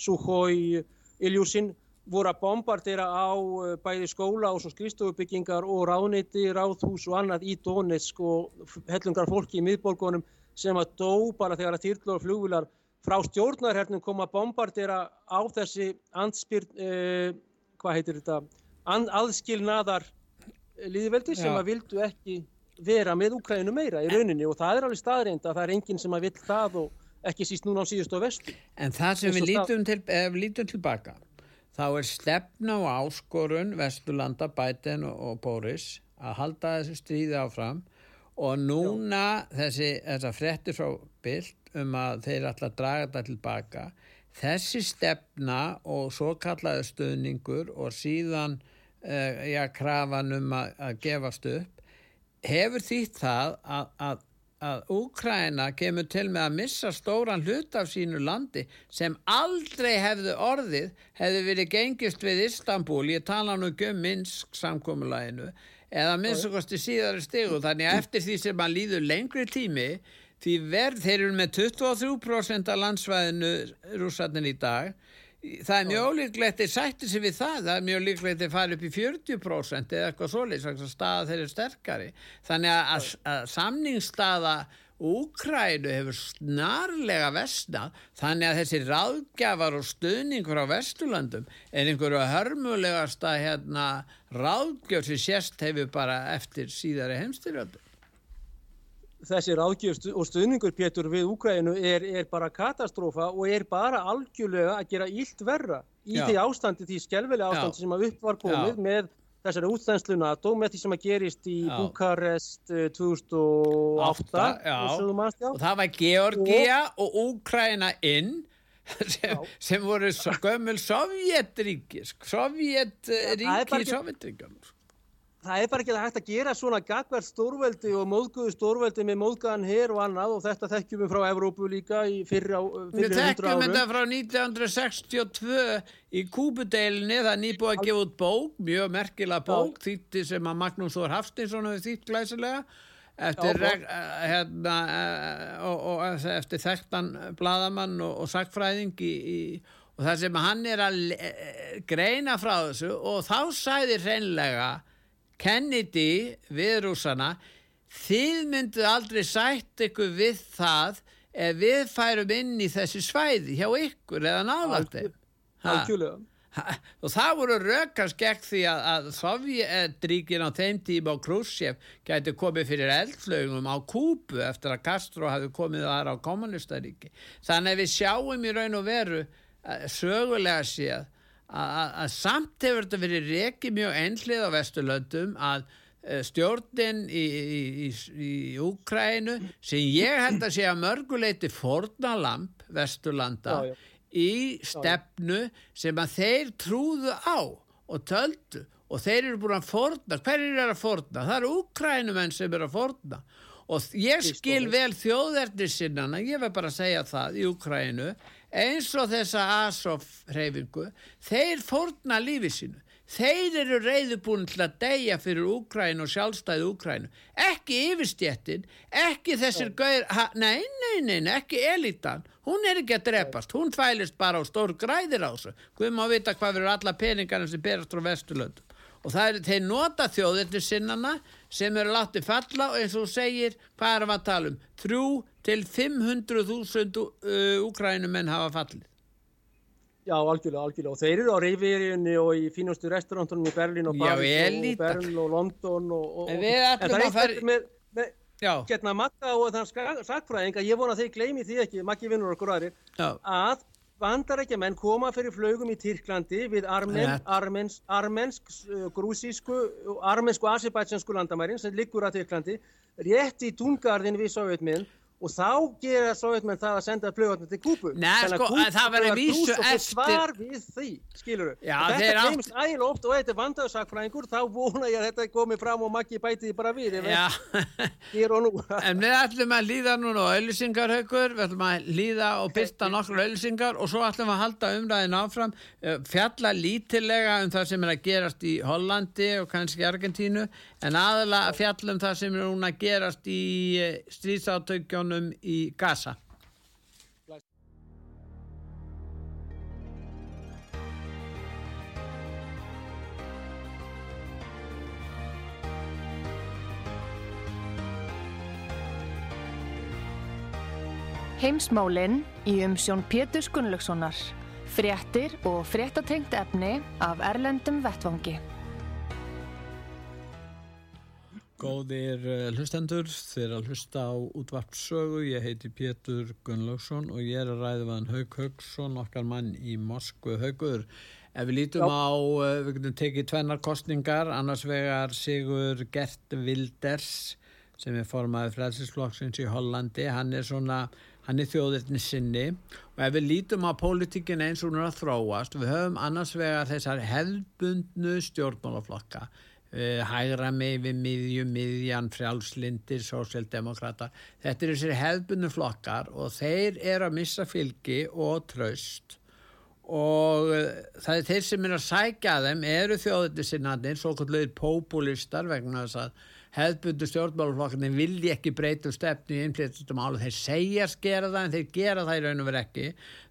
Sukhoi, Iljúsin voru að bombardera á eh, bæði skóla og skristofubyggingar og ráðniti, ráðhús og annað í Donetsk og hellungar fólki í miðborgunum sem að dó bara þegar að týrlur og flugvilar frá stjórnarhernum kom að bombardera á þessi andspyrn, eh, hvað heitir þetta, aðskilnaðar líðveldi sem að vildu ekki vera með Ukraínu meira í rauninni og það er alveg staðreind að það er enginn sem að vill það og ekki síst núna á síðust og vestu. En það sem við lítum, til, lítum tilbaka, þá er stefna og áskorun Vesturlanda, Biden og, Boris að halda þessu stríði áfram. Og núna þessi, þessa frettir frá Bild um að þeir að draga þetta tilbaka. Þessi stefna og svo kallaði stöðningur og síðan uh, já, krafan um að, að gefast upp hefur þýtt það að, að, að Úkræna kemur til með að missa stóran hlut af sínu landi sem aldrei hefðu orðið hefðu verið gengist við Istanbul, ég tala nú ekki um Minsk samkómulæginu eða minnst okkarst í síðari stegu þannig að eftir því sem maður líður lengri tími því verð, þeir eru með 23% af landsvæðinu rússarnir í dag það er mjög líklegt þeir sættir sig við það, það er mjög líklegt þeir fari upp í 40% eða eitthvað svolítið staða þeir eru sterkari. Þannig að, að, að samningsstaða Úkrænu hefur snarlega vestnað þannig að þessi ráðgjafar og stöðningur á Vesturlandum er einhverju hörmulegasta hérna, ráðgjöf sem sérst hefur bara eftir síðari heimstyrjöldu þessi ráðgjöf og stuðningur Pétur við Úkrænu er, er bara katastrófa og er bara algjörlega að gera ílt verra í Já. því ástandi, því skjálfilega ástandi Já. sem að upp var komið Já. með þessari útþenslu NATO með því sem að gerist í Bukarest 2008 og, og það var Georgia og, og Úkræna inn sem, sem voru gömul sovjetríki sovjetríki sovjetríkjum það er bara ekki hægt að gera svona gagverð stórveldi og móðguðu stórveldi með móðgæðan hér og annað og þetta þekkjum við frá Evrópu líka í fyrri, fyrri við þekkjum þetta frá 1962 í Kúbudeilinni það er nýbúið að gefa út bók mjög merkilega bók þýtti sem að Magnús Þór Haftinsson hefur þýtt glæsilega. Eftir, Já, eh, hérna, eh, og, og eftir þekktan bladamann og, og sagfræðing í, í og það sem hann er að greina frá þessu og þá sæðir hreinlega Kennedy við rúsana þið myndu aldrei sætt ykkur við það ef við færum inn í þessi svæði hjá ykkur eða náðaldi og það voru rökast gegn því að, að Sovjetríkin á þeim tíma og Khrushchev gæti komið fyrir eldflögum á Kúbu eftir að Castro hafi komið þar á kommunistaríki þannig að við sjáum í raun og veru eh, sögulega séð að samt hefur þetta verið reiki mjög einhlið á Vesturlöndum að eh, stjórnin í, í, í Úkrænu sem ég held að sé að mörguleiti fornalamp Vesturlanda já, já. í stefnu sem að þeir trúðu á og töldu og þeir eru búin að forna, hverjir er að forna? Það eru Úkrænumenn sem eru að forna og ég skil vel þjóðerni sinnana, ég verð bara að segja það í Úkrænu eins og þessa Azov-hreyfingu, þeir fórna lífið sínu. Þeir eru reyðubúin til að deyja fyrir Úkræn og sjálfstæði Úkræn. Ekki yfirstjettin, ekki þessir gauðir, nei, nei, nei, ekki elitan. Hún er ekki að drepast, hún fælist bara á stór græðir á þessu. Við má vita hvað verður alla peningarna sem berast frá Vesturlöndum. Og það er, þeir nota þjóðirni sinnana sem eru látið falla og eins og segir, hvað við að tala um? Þrjú til 500.000 uh, úkrænumenn hafa fallið. Já, algjörlega, algjörlega. Og þeir eru á Reyfíriunni og í fínustu restaurantunum í Berlín og Paris og Berlín og London og... og en við ætlum að fara... Með, með, getna Magga og þann sakfræðing að ég vona að þeir gleymi því ekki, Maggi vinnur okkur aðri, að bandarækjumenn koma fyrir flögum í Tyrklandi við armen, armensk, armensk, uh, grúsísku, armensku, asibætsensku landamærin sem liggur að Tyrklandi, rétt í tungarðin við Sovjetmiðin og þá gera sovjetmenn það að senda flugvarnir til Kúbu. Nei, sko, það verður vísu eftir... Svar við því, skilur þau. Þetta glemst átt... ægilega oft og þetta er vandagsakfræðingur, þá vona ég að þetta komi fram og makki bæti því bara við. Já, en við ætlum að líða núna á öllusingarhaugur, við ætlum að líða og byrta nokkur öllusingar og svo ætlum að halda umræðin áfram, eh, fjalla lítilega um það sem er að gerast í Hollandi og kannski Argentínu, en aðalega að fjalla um það sem er núna konum í Gaza. Heimsmálinn í umsjón Pétur Gunnlaugssonar. Fréttir og fréttatengt efni af Erlendum Vettvangi. Góðir uh, hlustendur, þeir að hlusta á útvarpsögu, ég heiti Pétur Gunnlaugsson og ég er að ræða með Haug Haugsson, okkar mann í Moskvu Haugur. Ef við lítum Já. á, uh, við getum tekið tvennar kostningar, annars vegar Sigur Gert Wilders sem er formaðið frælsinsflokksins í Hollandi, hann er svona, hann er þjóðirni sinni og ef við lítum á pólitíkin eins og hún er að þróast, við höfum annars vegar þessar hefðbundnu stjórnmálaflokka hægra mig við miðjum, miðjan, frjálslindir, sósjaldemokrata. Þetta er þessir hefðbunnu flokkar og þeir eru að missa fylgi og tröst og uh, það er þeir sem er að sækja þeim eru þjóðutinnsinnandir, svo kvöldlega populistar vegna þess að hefðbundu stjórnmáluflokkarnir vilji ekki breyta stefnu í innflyttum álu, þeir segja skera það en þeir gera það í raun og veru ekki.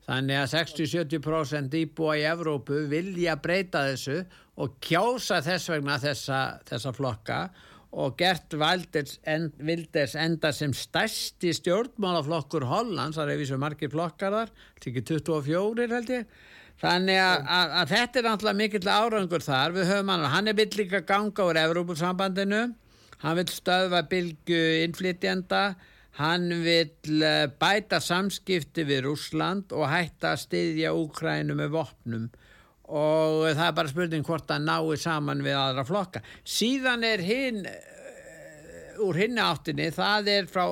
Þannig að 60-70% íbúa í Evrópu vilja breyta þessu og kjósa þess vegna þessa, þessa flokka. Og Gert Wilders enda sem stærsti stjórnmálaflokkur Hollands, það er við svo margir flokkar þar, ekki 24 held ég. Þannig að, að, að þetta er náttúrulega mikill árangur þar, við höfum hann, hann er vill líka ganga úr Evrópusambandinu hann vil stöðva bylgu innflytjanda, hann vil eh, bæta samskipti við Rúsland og hætta að styðja Úkrænu með vopnum. Og það er bara spurning hvort að nái saman við aðra flokka. Síðan er hinn, eh, úr hinni áttinni, það er frá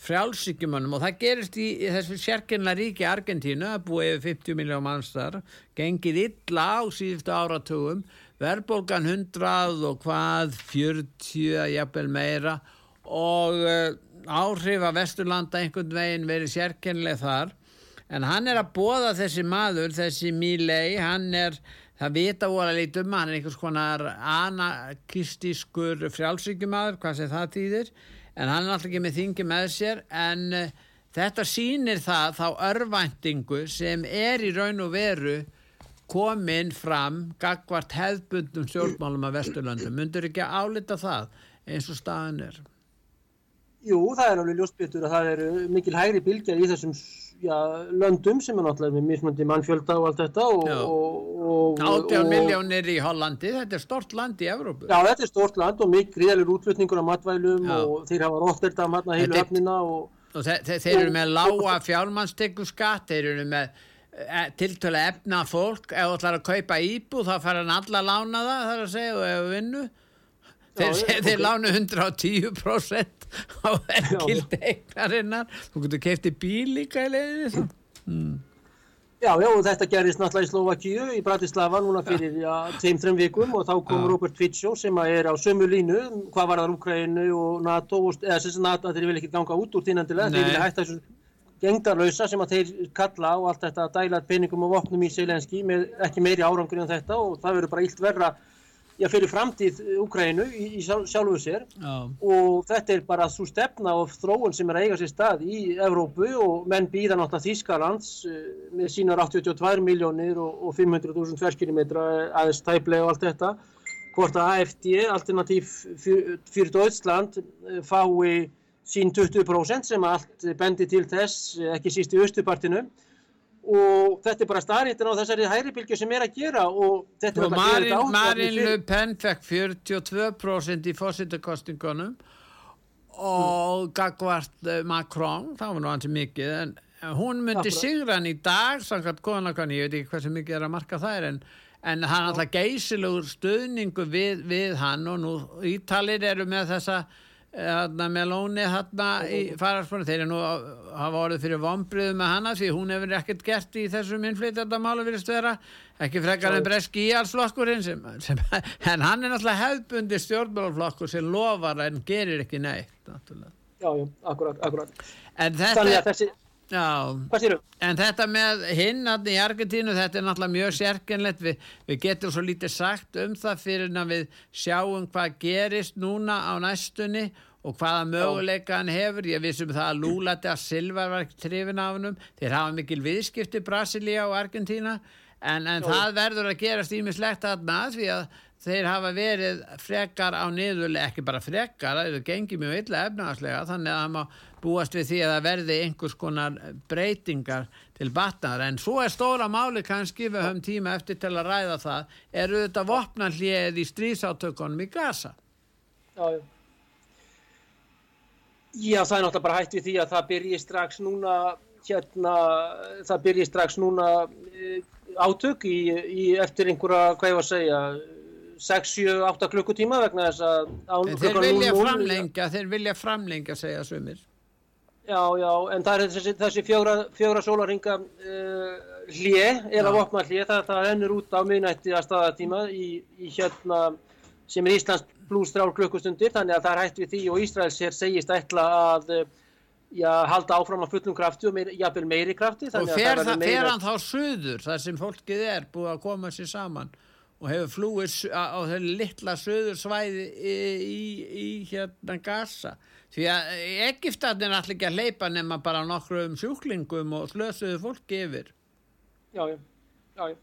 frjálsíkjumunum og það gerist í, þessu sérkynna ríki Argentínu búið yfir 50 miljón mannstar, gengið illa á síðustu áratugum verðbólgan 100 og hvað 40 jafnvel meira. Og uh, áhrif að Vesturlanda einhvern veginn verið sérkennileg þar. En hann er að bóða þessi maður, þessi Milei, hann er það vita voru að leita um hann er einhvers konar anarkistískur frjálsíkjumadur, hvað sé það týðir en hann er alltaf ekki með þingi með sér en uh, þetta sínir það þá örvæntingu sem er í raun og veru komin fram gagvart hefðbundum stjórnmálum af Vesturlandum. Mundur ekki að álita það eins og staðan er? Jú, það er alveg ljósbyttur að það eru mikil hægri bilgjar í þessum já, löndum sem er náttúrulega með mismöndi mannfjölda og allt þetta. Og, 18 miljónir í Hollandi, þetta er stort land í Evrópu. Já, þetta er stort land og mikil gríðalur útflutningur af matvælum já. og þeir hafa róttert af matna heilu öfnina. Og, og þeir, þeir eru með lága fjármannstekku skatt, þeir eru með tiltölu efna fólk. Ef þú ætlar að kaupa íbú þá fara hann alla að lána það þar að segja og ef við vinnu þeir, Já, þeir okay. lánu 110% á ekkildi eignarinnar þú getur keiftið bíl líka í leiðinu mm. Já, já, og þetta gerist náttúrulega í Slovakíu í Bratislava núna fyrir ja, tveim-þrem vikum og þá kom ja. Robert Fico sem er á sömu línu, hvað var það Ukraínu og NATO, eða sem NATO þeir vil ekki ganga út úr þínandilega, þeir vilja hætta þessu gengdarlausa sem að þeir kalla á allt þetta að dæla peningum og vopnum í Selenski með ekki meiri árangur en þetta og það verður bara illt verra já, fyrir framtíð Ukrænu í, í sjálfu sér oh. og þetta er bara svo stefna og þróun sem er að eiga sér stað í Evrópu og menn býða náttúrulega Þískalands eh, með sínar 82 miljónir og, og 500.000 tverskilometra aðeins tæplega og allt þetta hvort að AFD, alternatív fyrir Deutschland, eh, fái sín 20% sem allt bendi til þess, ekki síst í austupartinu og þetta er bara starrýttin á þessari hæribilgju sem er að gera og þetta og er að gera þetta Marin Le Pen fekk 42% í fósittakostingunum og mm. Gagvart eh, Macron, það var nú ansið mikið en hún myndi sigra hann í dag samkvæmt konakon, ég veit ekki sem mikið er að marka það en, en hann alltaf geysilegur stöðningu við, við hann og nú Ítalir eru með þessa þarna Meloni þarna í fararspónu þeir eru nú að hafa orðið fyrir vombriðu með hana því hún hefur ekkert gert í þessum innflytjandamálu virðist vera ekki frekar en breski íhalsflokkurinn sem, sem, en hann er náttúrulega hefðbundi stjórnmálaflokkur sem lofar en gerir ekki neitt náttúrulega. Já, já, akkurat, akkurat. En þetta, Þannig að þessi, já? En þetta með hinn í Argentínu, þetta er náttúrulega mjög sérkennlegt, Vi, við getum svo lítið sagt um það fyrir að við sjáum hvað gerist núna á næstunni og hvaða möguleika hann hefur. Ég vissum það að Lula de Silva var trefin af hennum, þeir hafa mikil viðskipti Brasilia og Argentína. En, en það verður að gerast ímislegt aðna því að þeir hafa verið frekar á niðurlega, ekki bara frekar, það gengir mjög illa efnaðarslega þannig að það má búast við því að það verði einhvers konar breytingar til batnar en svo er stóra máli kannski við höfum tíma eftir til að ræða það eru þetta vopnallið í strísátökunum í Gaza Já, já. Það er náttúrulega bara hægt við því að það byrji strax núna, hérna, það byrji strax núna e, átök í, í eftir einhverja, hvað ég var að segja, 6, 7, 8 klukkutíma vegna þess að... En þeir vilja framlengja, þeir vilja framlengja, segja sumir. Já, já, en það er þessi, þessi fjóra, fjóra sólaringa uh, hlið, eða vopna hlið, það, það ennur út á minnætti að staðatíma í, í hérna, sem er Íslands pluss þrjár klukkustundir, þannig að það er hægt við því og Ísraels sér segist ætla að já, halda áfram að fullum krafti og meir, jafnvel meiri krafti. Og fer, það, fer hann þá söður, þar sem fólkið er búið að koma sér saman og hefur flúið á þeir litla söður svæði í, í, í hérna Gaza. Því að Egiptarnir er allir ekki að leipa nema bara nokkru um sjúklingum og slösuðu fólki yfir. Já, já, já, já.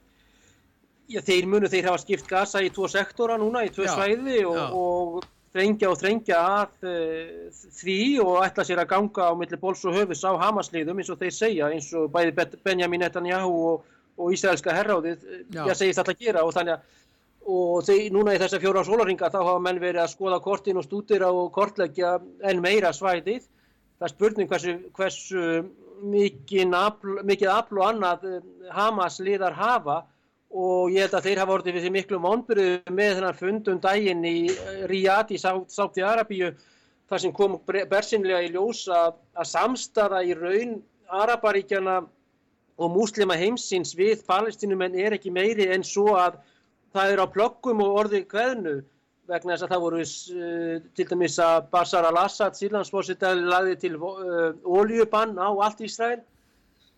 Já, þeir munu, þeir hafa skipt gasa í tvo sektora núna, í tvo já, svæði og, og þrengja og þrengja að uh, því og ætla sér að ganga á milli bóls og höfus á Hamasliðum eins og þeir segja, eins og bæði Benjamin Netanyahu og, og Ísraelska herráðið, ég segist alltaf að gera og þannig að og þeir, núna í þessa fjóra sólaringa þá hafa menn verið að skoða kortin og stúdira og kortleggja enn meira svæðið. Það er spurning hversu, hversu mikið afl og annað Hamas liðar hafa og ég held að þeir hafa orðið við því miklu vonbyrðu með þennan fundum daginn í Riyadh í Sátti Arabíu þar sem kom bersinlega í ljós að, að samstaða í raun Araparíkjana og múslima heimsins við palestinumenn er ekki meiri en svo að það er á plöggum og orði hvernu vegna þess að það voru uh, til dæmis að Bashar al-Assad sílandsfósitæli lagði til uh, oljubann á allt Ísrael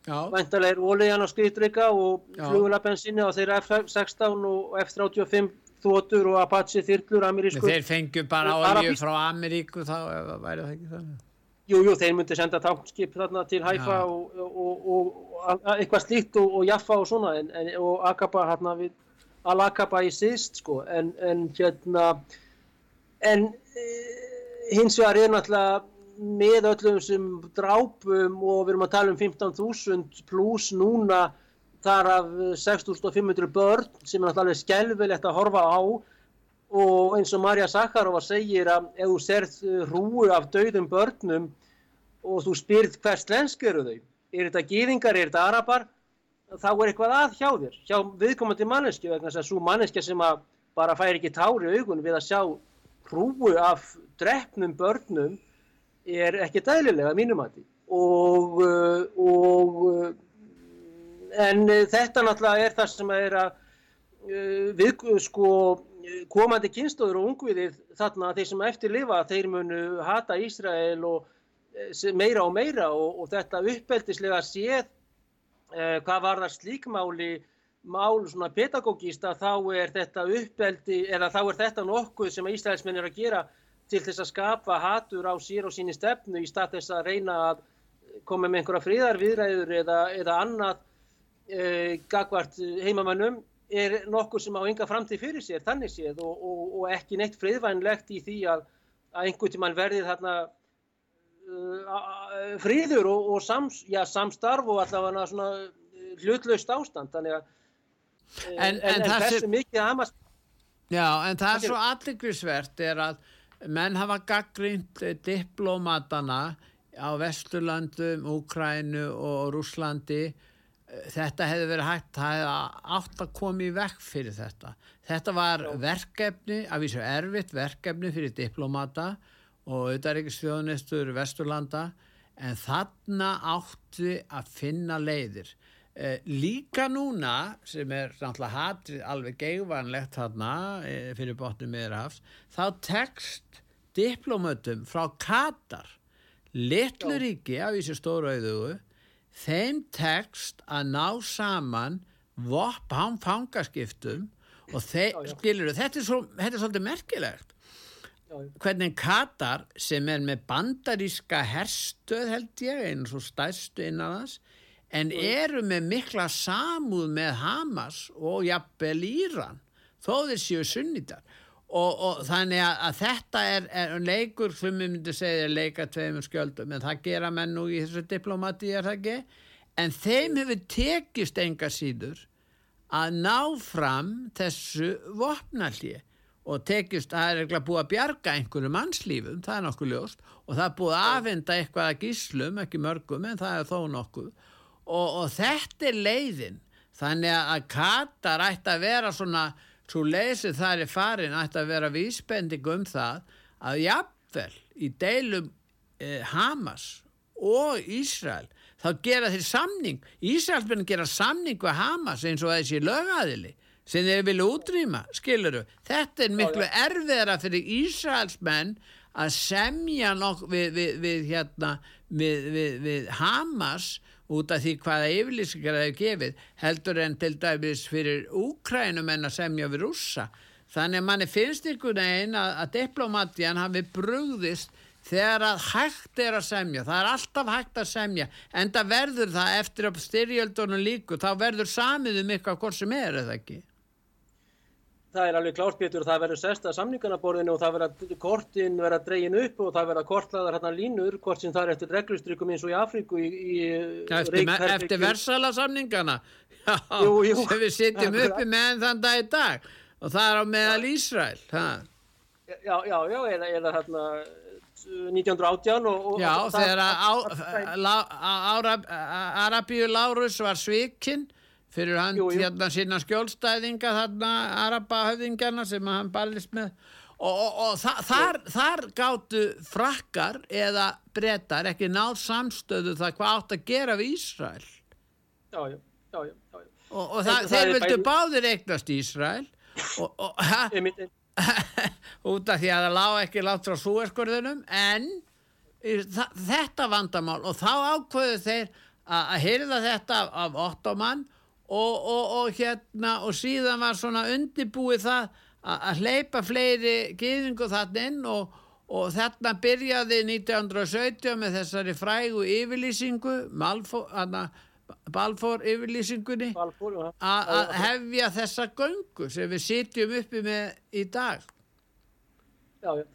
Væntalega er óleiðan á skriðdrygga og flugulabensinni á þeirra F-16 og F-35 þótur og Apache þyrlur amerísku. Þeir fengju bara olju frá Ameríku þá, væri það ekki þannig? Jú, jú, þeir myndi senda tankskip þarna til Haifa og, og, og, og eitthvað slíkt og Jaffa og svona en, en, og Akaba hérna við Al-Akaba í síðst sko en, en hérna en e, hins vegar er náttúrulega með öllum sem drápum og við erum að tala um 15.000 pluss núna þar af 6.500 börn sem er náttúrulega skelvilegt að horfa á og eins og Marja Sakharova segir að ef þú serð hrúu af dauðum börnum og þú spyrð hvers lensk eru þau, er þetta gýðingar, er þetta arabar, þá er eitthvað að hjá þér, hjá viðkomandi manneski vegna þess að svo manneski sem bara fær ekki tári augun við að sjá hrúu af drefnum börnum er ekki dælilega mínum að því og, uh, og uh, en þetta náttúrulega er það sem er að við sko komandi kynstóður og ungviðið þarna þeir sem eftir lifa þeir munu hata Ísrael og meira og meira og, og þetta uppeldislega séð eh, hvað var það slíkmáli mál svona pedagógista þá er þetta uppeldi eða þá er þetta nokkuð sem Ísraelsmenn er að gera til þess að skapa hatur á sér og síni stefnu í stað þess að reyna að koma með einhverja fríðarviðræður eða, eða annað e, gagvart heimamannum er nokkuð sem á enga framtíð fyrir sér, þannig séð og, og, og ekki neitt friðvænlegt í því að, að einhvern tíman verði þarna uh, fríður og, og sams, já, samstarf og allavega svona hlutlaust ástand, þannig að en, en, en þessu er, mikið aðmast Já, en það er svo allikrisvert er að menn hafa gaggrínt diplomatana á Vesturlandum, Úkrænu og Rúslandi þetta hefði verið hægt það hefði átt að koma í vekk fyrir þetta. Þetta var verkefni, af því svo erfitt verkefni fyrir diplomata og auðaríkisfjóðunistur Vesturlanda en þarna átti að finna leiðir. Eh, líka núna sem er náttúrulega hatrið alveg geigvanlegt þarna eh, fyrir botnum meðrafs, þá tekst diplomötum frá Katar, litluríki af þessu stóru auðugu, þeim tekst að ná saman vopp án fangaskiptum og þeir, Já, já. skilur þetta er, svo, þetta er svolítið merkilegt. Hvernig Katar sem er með bandaríska herstöð held ég, eins og stærstu innan þess, en eru með mikla samúð með Hamas og jafnvel Íran þó þeir séu sunnitar og, og þannig að, að þetta er, er leikur við myndum segja leika tveimur skjöldum, en það gera menn nú í þessu diplomati er það ekki? En þeim hefur tekist enga síður að ná fram þessu vopnallið og tekist að það er eitthvað búið að bjarga einhverju mannslífum, það er nokkuð ljóst. Og það er búið að afhenda eitthvað að gíslum, ekki mörgum en það er þó nokkuð. Og, og þetta er leiðin. Þannig að Katar ætti að vera svona, svo leysið þar er farin ætti að vera vísbending um það að jafnvel í deilum eh, Hamas og Ísrael þá gera þeir samning. Ísrael byrja að gera samning við Hamas eins og þessi lögaðili sem þeir vilja útrýma, skiluru þetta er miklu erfiðara fyrir Ísraels menn að semja nokk við, við, við hérna við Hamas út af því hvaða yfirlýsingar það hefur gefið heldur en til dæmis fyrir Úkrænum en að semja við rússa. Þannig að manni finnst ykkur negin að, að diplomatian hafi brugðist þegar að hægt er að semja. Það er alltaf hægt að semja en það verður það eftir að styrjöldunum líku þá verður samið um eitthvað hvort sem er eða ekki Það er alveg klárt Pétur og það verður sest að samningarnaborðinu og það verður kortin verður dregin upp og það verður kortlaðar hérna línur hvort sem það er eftir reglustrykkum eins og í Afríku í, í eftir, reykherbergjum. eftir versala samningana já, Jú, jú. sem við Akkurat. uppi með þann dag í dag og það er á meðal Ísrael ha. Já, já, já, eða, eða hérna 1918 og, og já, þegar að Arabíu Lárus var svikinn fyrir hann Jú, jú. hérna sína skjólstæðinga þarna Arabahöfðingarna sem hann ballist með. Og, og, og þa þar, þar gáttu frakkar eða brettar ekki náð samstöðu það hvað átt að gera við Ísrael. Já, já, já, já, og, og það, það þeir vildu bæði- báðir eignast Ísrael. Og, út af því að það lág ekki látt frá súeskurðunum en þetta vandamál og þá ákveðu þeir að, heyrða þetta af, af Ottoman og, og, og hérna og síðan var svona undibúið það að, hleypa fleiri gyðingu þarna inn og, og þarna byrjaði 1917 með þessari frægu yfirlýsingu Balfour yfirlýsingunni að hefja þessa göngu sem við sitjum uppi með í dag. Já, já.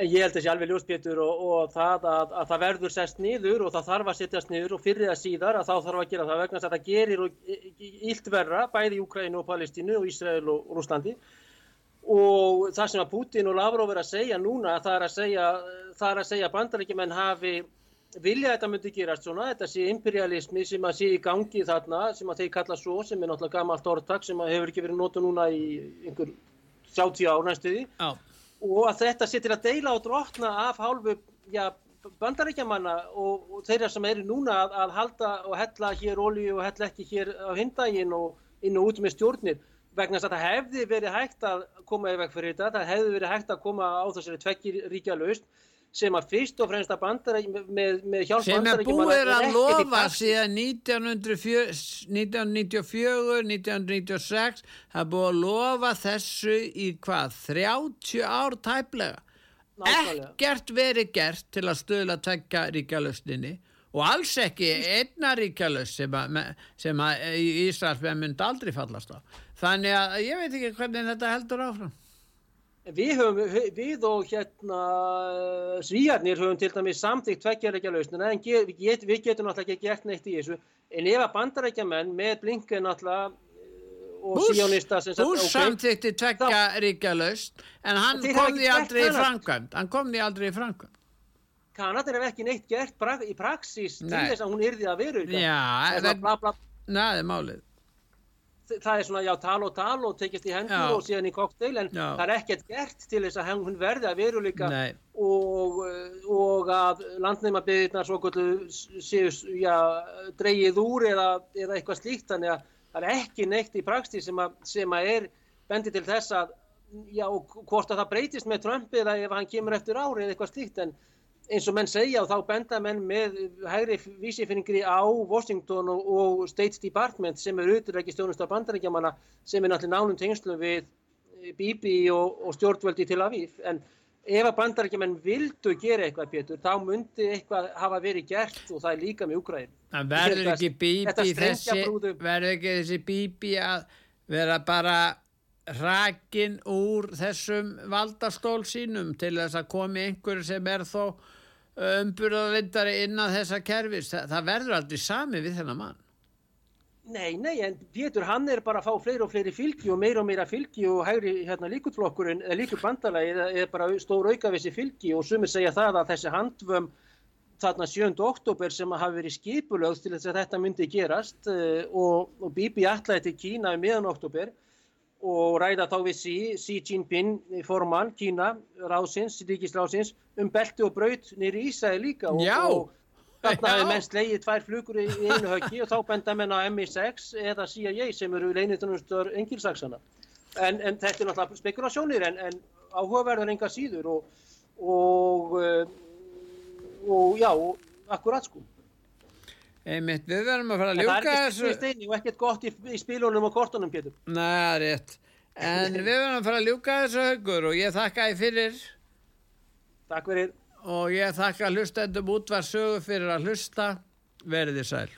Ég held þessi alveg ljóst Pétur og, og það að, að það verður sest niður og það þarf að setjast niður og fyrir það síðar að þá þarf að gera það vegna að það gerir og illt verra bæði í Ukraínu og Palestínu og Ísrael og Rúslandi og það sem að Putin og Lavrov er að segja núna það er að segja, segja bandarækjumenn hafi vilja þetta myndi gerast svona, þetta sé imperialismi sem að sé í gangi þarna sem að þeir kalla svo sem er náttúrulega gamalt orðtak sem hefur ekki verið notað núna í einhver 30 ár næstuði Já, og að þetta sé til að deila og drotna af hálfu já, bandaríkjamanna og, og þeirra sem eru núna að, að halda og hella hér olíu og hella ekki hér á hindaginn og inn og út með stjórnir. Vegna þess að það hefði verið hægt að koma í veg fyrir þetta, það hefði verið hægt að koma á þessari tvekkir ríkja laust sem að fyrst og fremst að bandaríkja með, með hjálp sem er bandaríkjamanna búið að ekkert í lofa síðan 1994, 1996 það er búið að lofa þessu í hvað, 30 ár tæplega. Nákvæmlega. ekkert verið gert til að stöðla tekja ríkjalöstinni og alls ekki einna ríkjalöst sem að, sem að Ísraelsmenn myndi aldrei fallast á. Þannig að ég veit ekki hvernig þetta heldur áfram Við, höfum, við og hérna svíjarnir höfum til dæmis samþýgt tveggjarækja lausnina en ge, við, get, við getum náttúrulega ekki gert neitt í þessu. En ef að bandarækja menn með blinken náttúrulega eh, og síjónista sem sagt, Bush ok, samþykti tvekja ríkjalöst en hann kom því aldrei í hana. framkvæmd. Hann kom því aldrei í framkvæmd. Kanadar hef ekki neitt gert pra, í praxis til Nei. þess að hún yrði að veru Já, það er málið það er svona já tal og tal og tekist í hendur Já. og síðan í kokteil en Já. það er ekkert gert til þess að hún verði að veruleika og, og að landneimabyggðirnar svo kvöldu séu já, dreigið úr eða, eða eitthvað slíkt þannig að það er ekki neitt í praxti sem að, sem að er bendi til þess að já, og hvort að það breytist með Trump eða ef hann kemur eftir ári eða eitthvað slíkt en eins og menn segja og þá benda menn með hægri vísifingri á Washington og, og State Department sem er uturreikistjónust af bandaríkjamanna sem er náttúrulega nánum tengslum við Bibi og, og stjórnvöldi til Aviv. En ef að bandaríkjaman vildu gera eitthvað Pétur þá myndi eitthvað hafa verið gert og það er líka með Ukraín Það verður ekki þetta þessi, verður ekki þessi bíbi að vera bara rakin úr þessum valdastól sínum til þess að komi einhver sem er þó umburðarvindari innan þessa kerfis. Það, það verður aldrei sami við þennan mann. Nei, nei, en Pétur hann er bara að fá fleiri og fleiri fylgi og meira og meira fylgi og hægri hérna líkutflokkurinn, eða líkutbandalagi er, er bara stór auka við þessi fylgi og sumir segja það að þessi handvömm þarna 7. oktober sem hafi verið skipulögð til þess að þetta myndi gerast uh, og, og Bibi ætlaði til Kína um miðan oktober og ræða þá við Xi, Xi Jinping formann Kína, ráðsins, ríkisráðsins um belti og braut nýri Ísæði líka og, og þarna hefði menn slegið tvær flugur í, einu höggi og þá benda menn á MI6 eða CIA sem eru leinitunnustur engilsaksana en, en þetta er náttúrulega spekulasjónir en, en áhugaverðar enga síður og, og, uh, og já, akkurat sko Einmitt, við verðum að fara að en það er ljúka ekki þessu. steini og ekkert gott í, í spilunum og kortunum Pétur rétt. En við verðum að fara að ljúka þessu haugur og ég þakka þið fyrir Takk fyrir og ég þakka hlustendum útvar sögu fyrir að hlusta. Verðið sæl.